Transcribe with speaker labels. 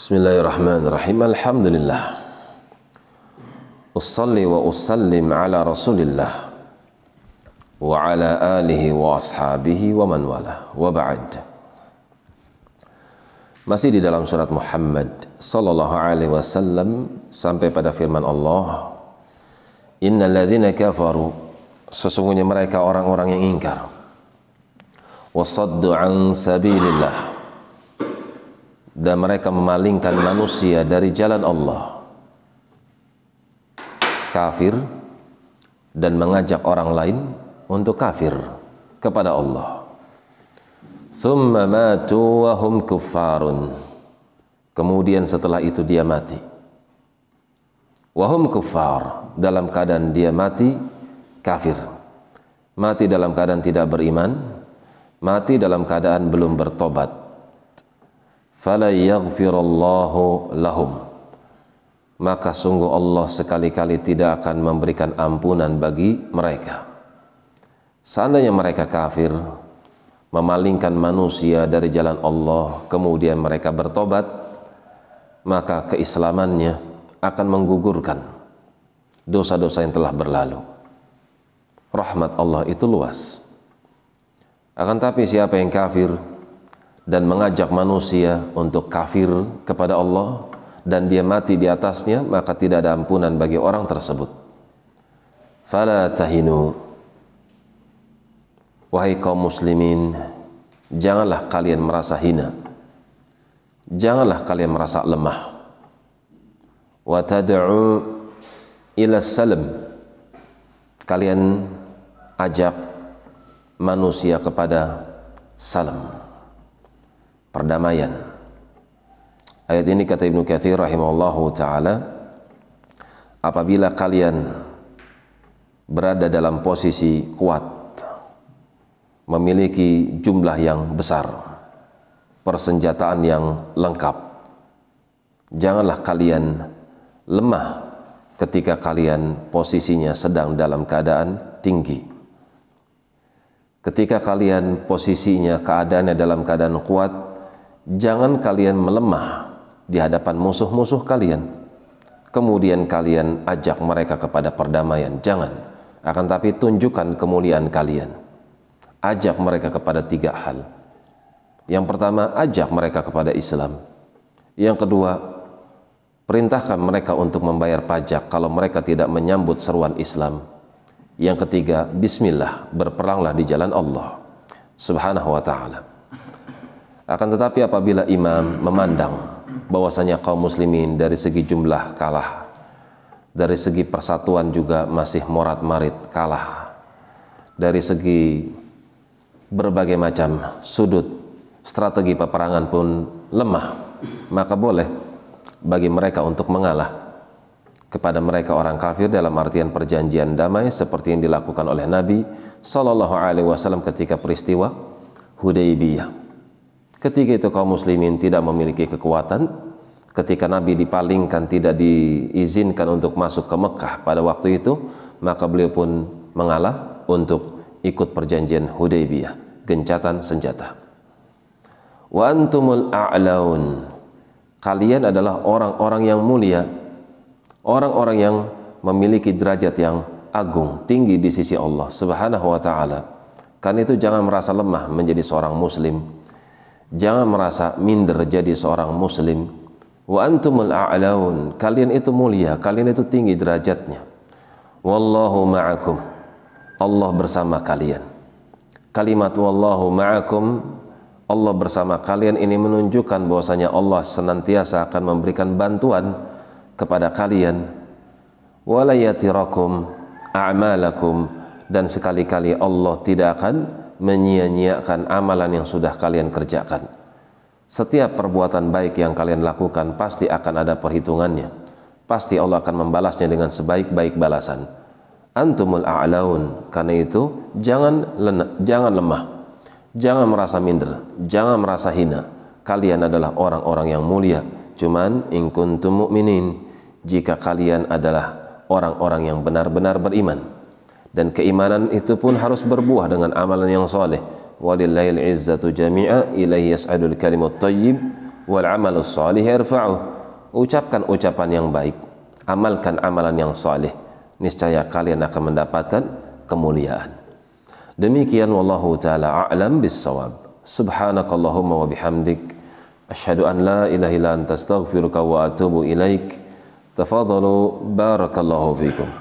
Speaker 1: Bismillahirrahmanirrahim. Alhamdulillah. Ussalli wa usallim ala Rasulillah wa ala alihi wa ashabihi wa man wala. Wa ba'd. Masih di dalam surat Muhammad sallallahu alaihi wasallam sampai pada firman Allah, "Innal ladzina kafaru" sesungguhnya mereka orang-orang yang ingkar. Wasaddu an sabilillah dan mereka memalingkan manusia dari jalan Allah. Kafir dan mengajak orang lain untuk kafir kepada Allah. Thumma kemudian setelah itu dia mati. Wahum kuffar. Dalam keadaan dia mati kafir. Mati dalam keadaan tidak beriman. Mati dalam keadaan belum bertobat fala yaghfirallahu lahum. Maka sungguh Allah sekali-kali tidak akan memberikan ampunan bagi mereka. Seandainya mereka kafir memalingkan manusia dari jalan Allah kemudian mereka bertobat maka keislamannya akan menggugurkan dosa-dosa yang telah berlalu. Rahmat Allah itu luas. Akan tapi siapa yang kafir dan mengajak manusia untuk kafir kepada Allah dan dia mati di atasnya maka tidak ada ampunan bagi orang tersebut. Fala tahinu. Wahai kaum muslimin janganlah kalian merasa hina. Janganlah kalian merasa lemah. Wa tad'u ila salam. Kalian ajak manusia kepada salam perdamaian. Ayat ini kata Ibnu Katsir rahimahullahu taala apabila kalian berada dalam posisi kuat memiliki jumlah yang besar persenjataan yang lengkap janganlah kalian lemah ketika kalian posisinya sedang dalam keadaan tinggi ketika kalian posisinya keadaannya dalam keadaan kuat jangan kalian melemah di hadapan musuh-musuh kalian. Kemudian kalian ajak mereka kepada perdamaian. Jangan. Akan tapi tunjukkan kemuliaan kalian. Ajak mereka kepada tiga hal. Yang pertama, ajak mereka kepada Islam. Yang kedua, perintahkan mereka untuk membayar pajak kalau mereka tidak menyambut seruan Islam. Yang ketiga, bismillah, berperanglah di jalan Allah Subhanahu wa taala. Akan tetapi apabila imam memandang bahwasanya kaum muslimin dari segi jumlah kalah, dari segi persatuan juga masih morat-marit kalah, dari segi berbagai macam sudut strategi peperangan pun lemah, maka boleh bagi mereka untuk mengalah kepada mereka orang kafir dalam artian perjanjian damai seperti yang dilakukan oleh Nabi Shallallahu Alaihi Wasallam ketika peristiwa Hudaybiyah. Ketika itu kaum muslimin tidak memiliki kekuatan, ketika Nabi dipalingkan tidak diizinkan untuk masuk ke Mekah pada waktu itu, maka beliau pun mengalah untuk ikut perjanjian Hudaybiyah, gencatan senjata. Wa antumul a'laun. Kalian adalah orang-orang yang mulia, orang-orang yang memiliki derajat yang agung, tinggi di sisi Allah Subhanahu wa taala. Karena itu jangan merasa lemah menjadi seorang muslim Jangan merasa minder jadi seorang muslim. Wa antumul a'laun. Kalian itu mulia, kalian itu tinggi derajatnya. Wallahu ma'akum. Allah bersama kalian. Kalimat wallahu ma'akum Allah bersama kalian ini menunjukkan bahwasanya Allah senantiasa akan memberikan bantuan kepada kalian walayatirakum a'malakum dan sekali-kali Allah tidak akan menyia-nyiakan amalan yang sudah kalian kerjakan. Setiap perbuatan baik yang kalian lakukan pasti akan ada perhitungannya. Pasti Allah akan membalasnya dengan sebaik-baik balasan. Antumul a'laun. Karena itu jangan lena, jangan lemah. Jangan merasa minder, jangan merasa hina. Kalian adalah orang-orang yang mulia. Cuman in kuntum mu'minin jika kalian adalah orang-orang yang benar-benar beriman dan keimanan itu pun harus berbuah dengan amalan yang soleh. Walillahil izzatu jami'a ilaihi yas'adul kalimut tayyib wal amalus salih yarfa'u ucapkan ucapan yang baik amalkan amalan yang saleh. Niscaya kalian akan mendapatkan kemuliaan. Demikian wallahu taala a'lam bissawab. Subhanakallahumma wa bihamdik. Asyhadu an la ilaha illa anta astaghfiruka wa atubu ilaik. Tafadalu barakallahu fikum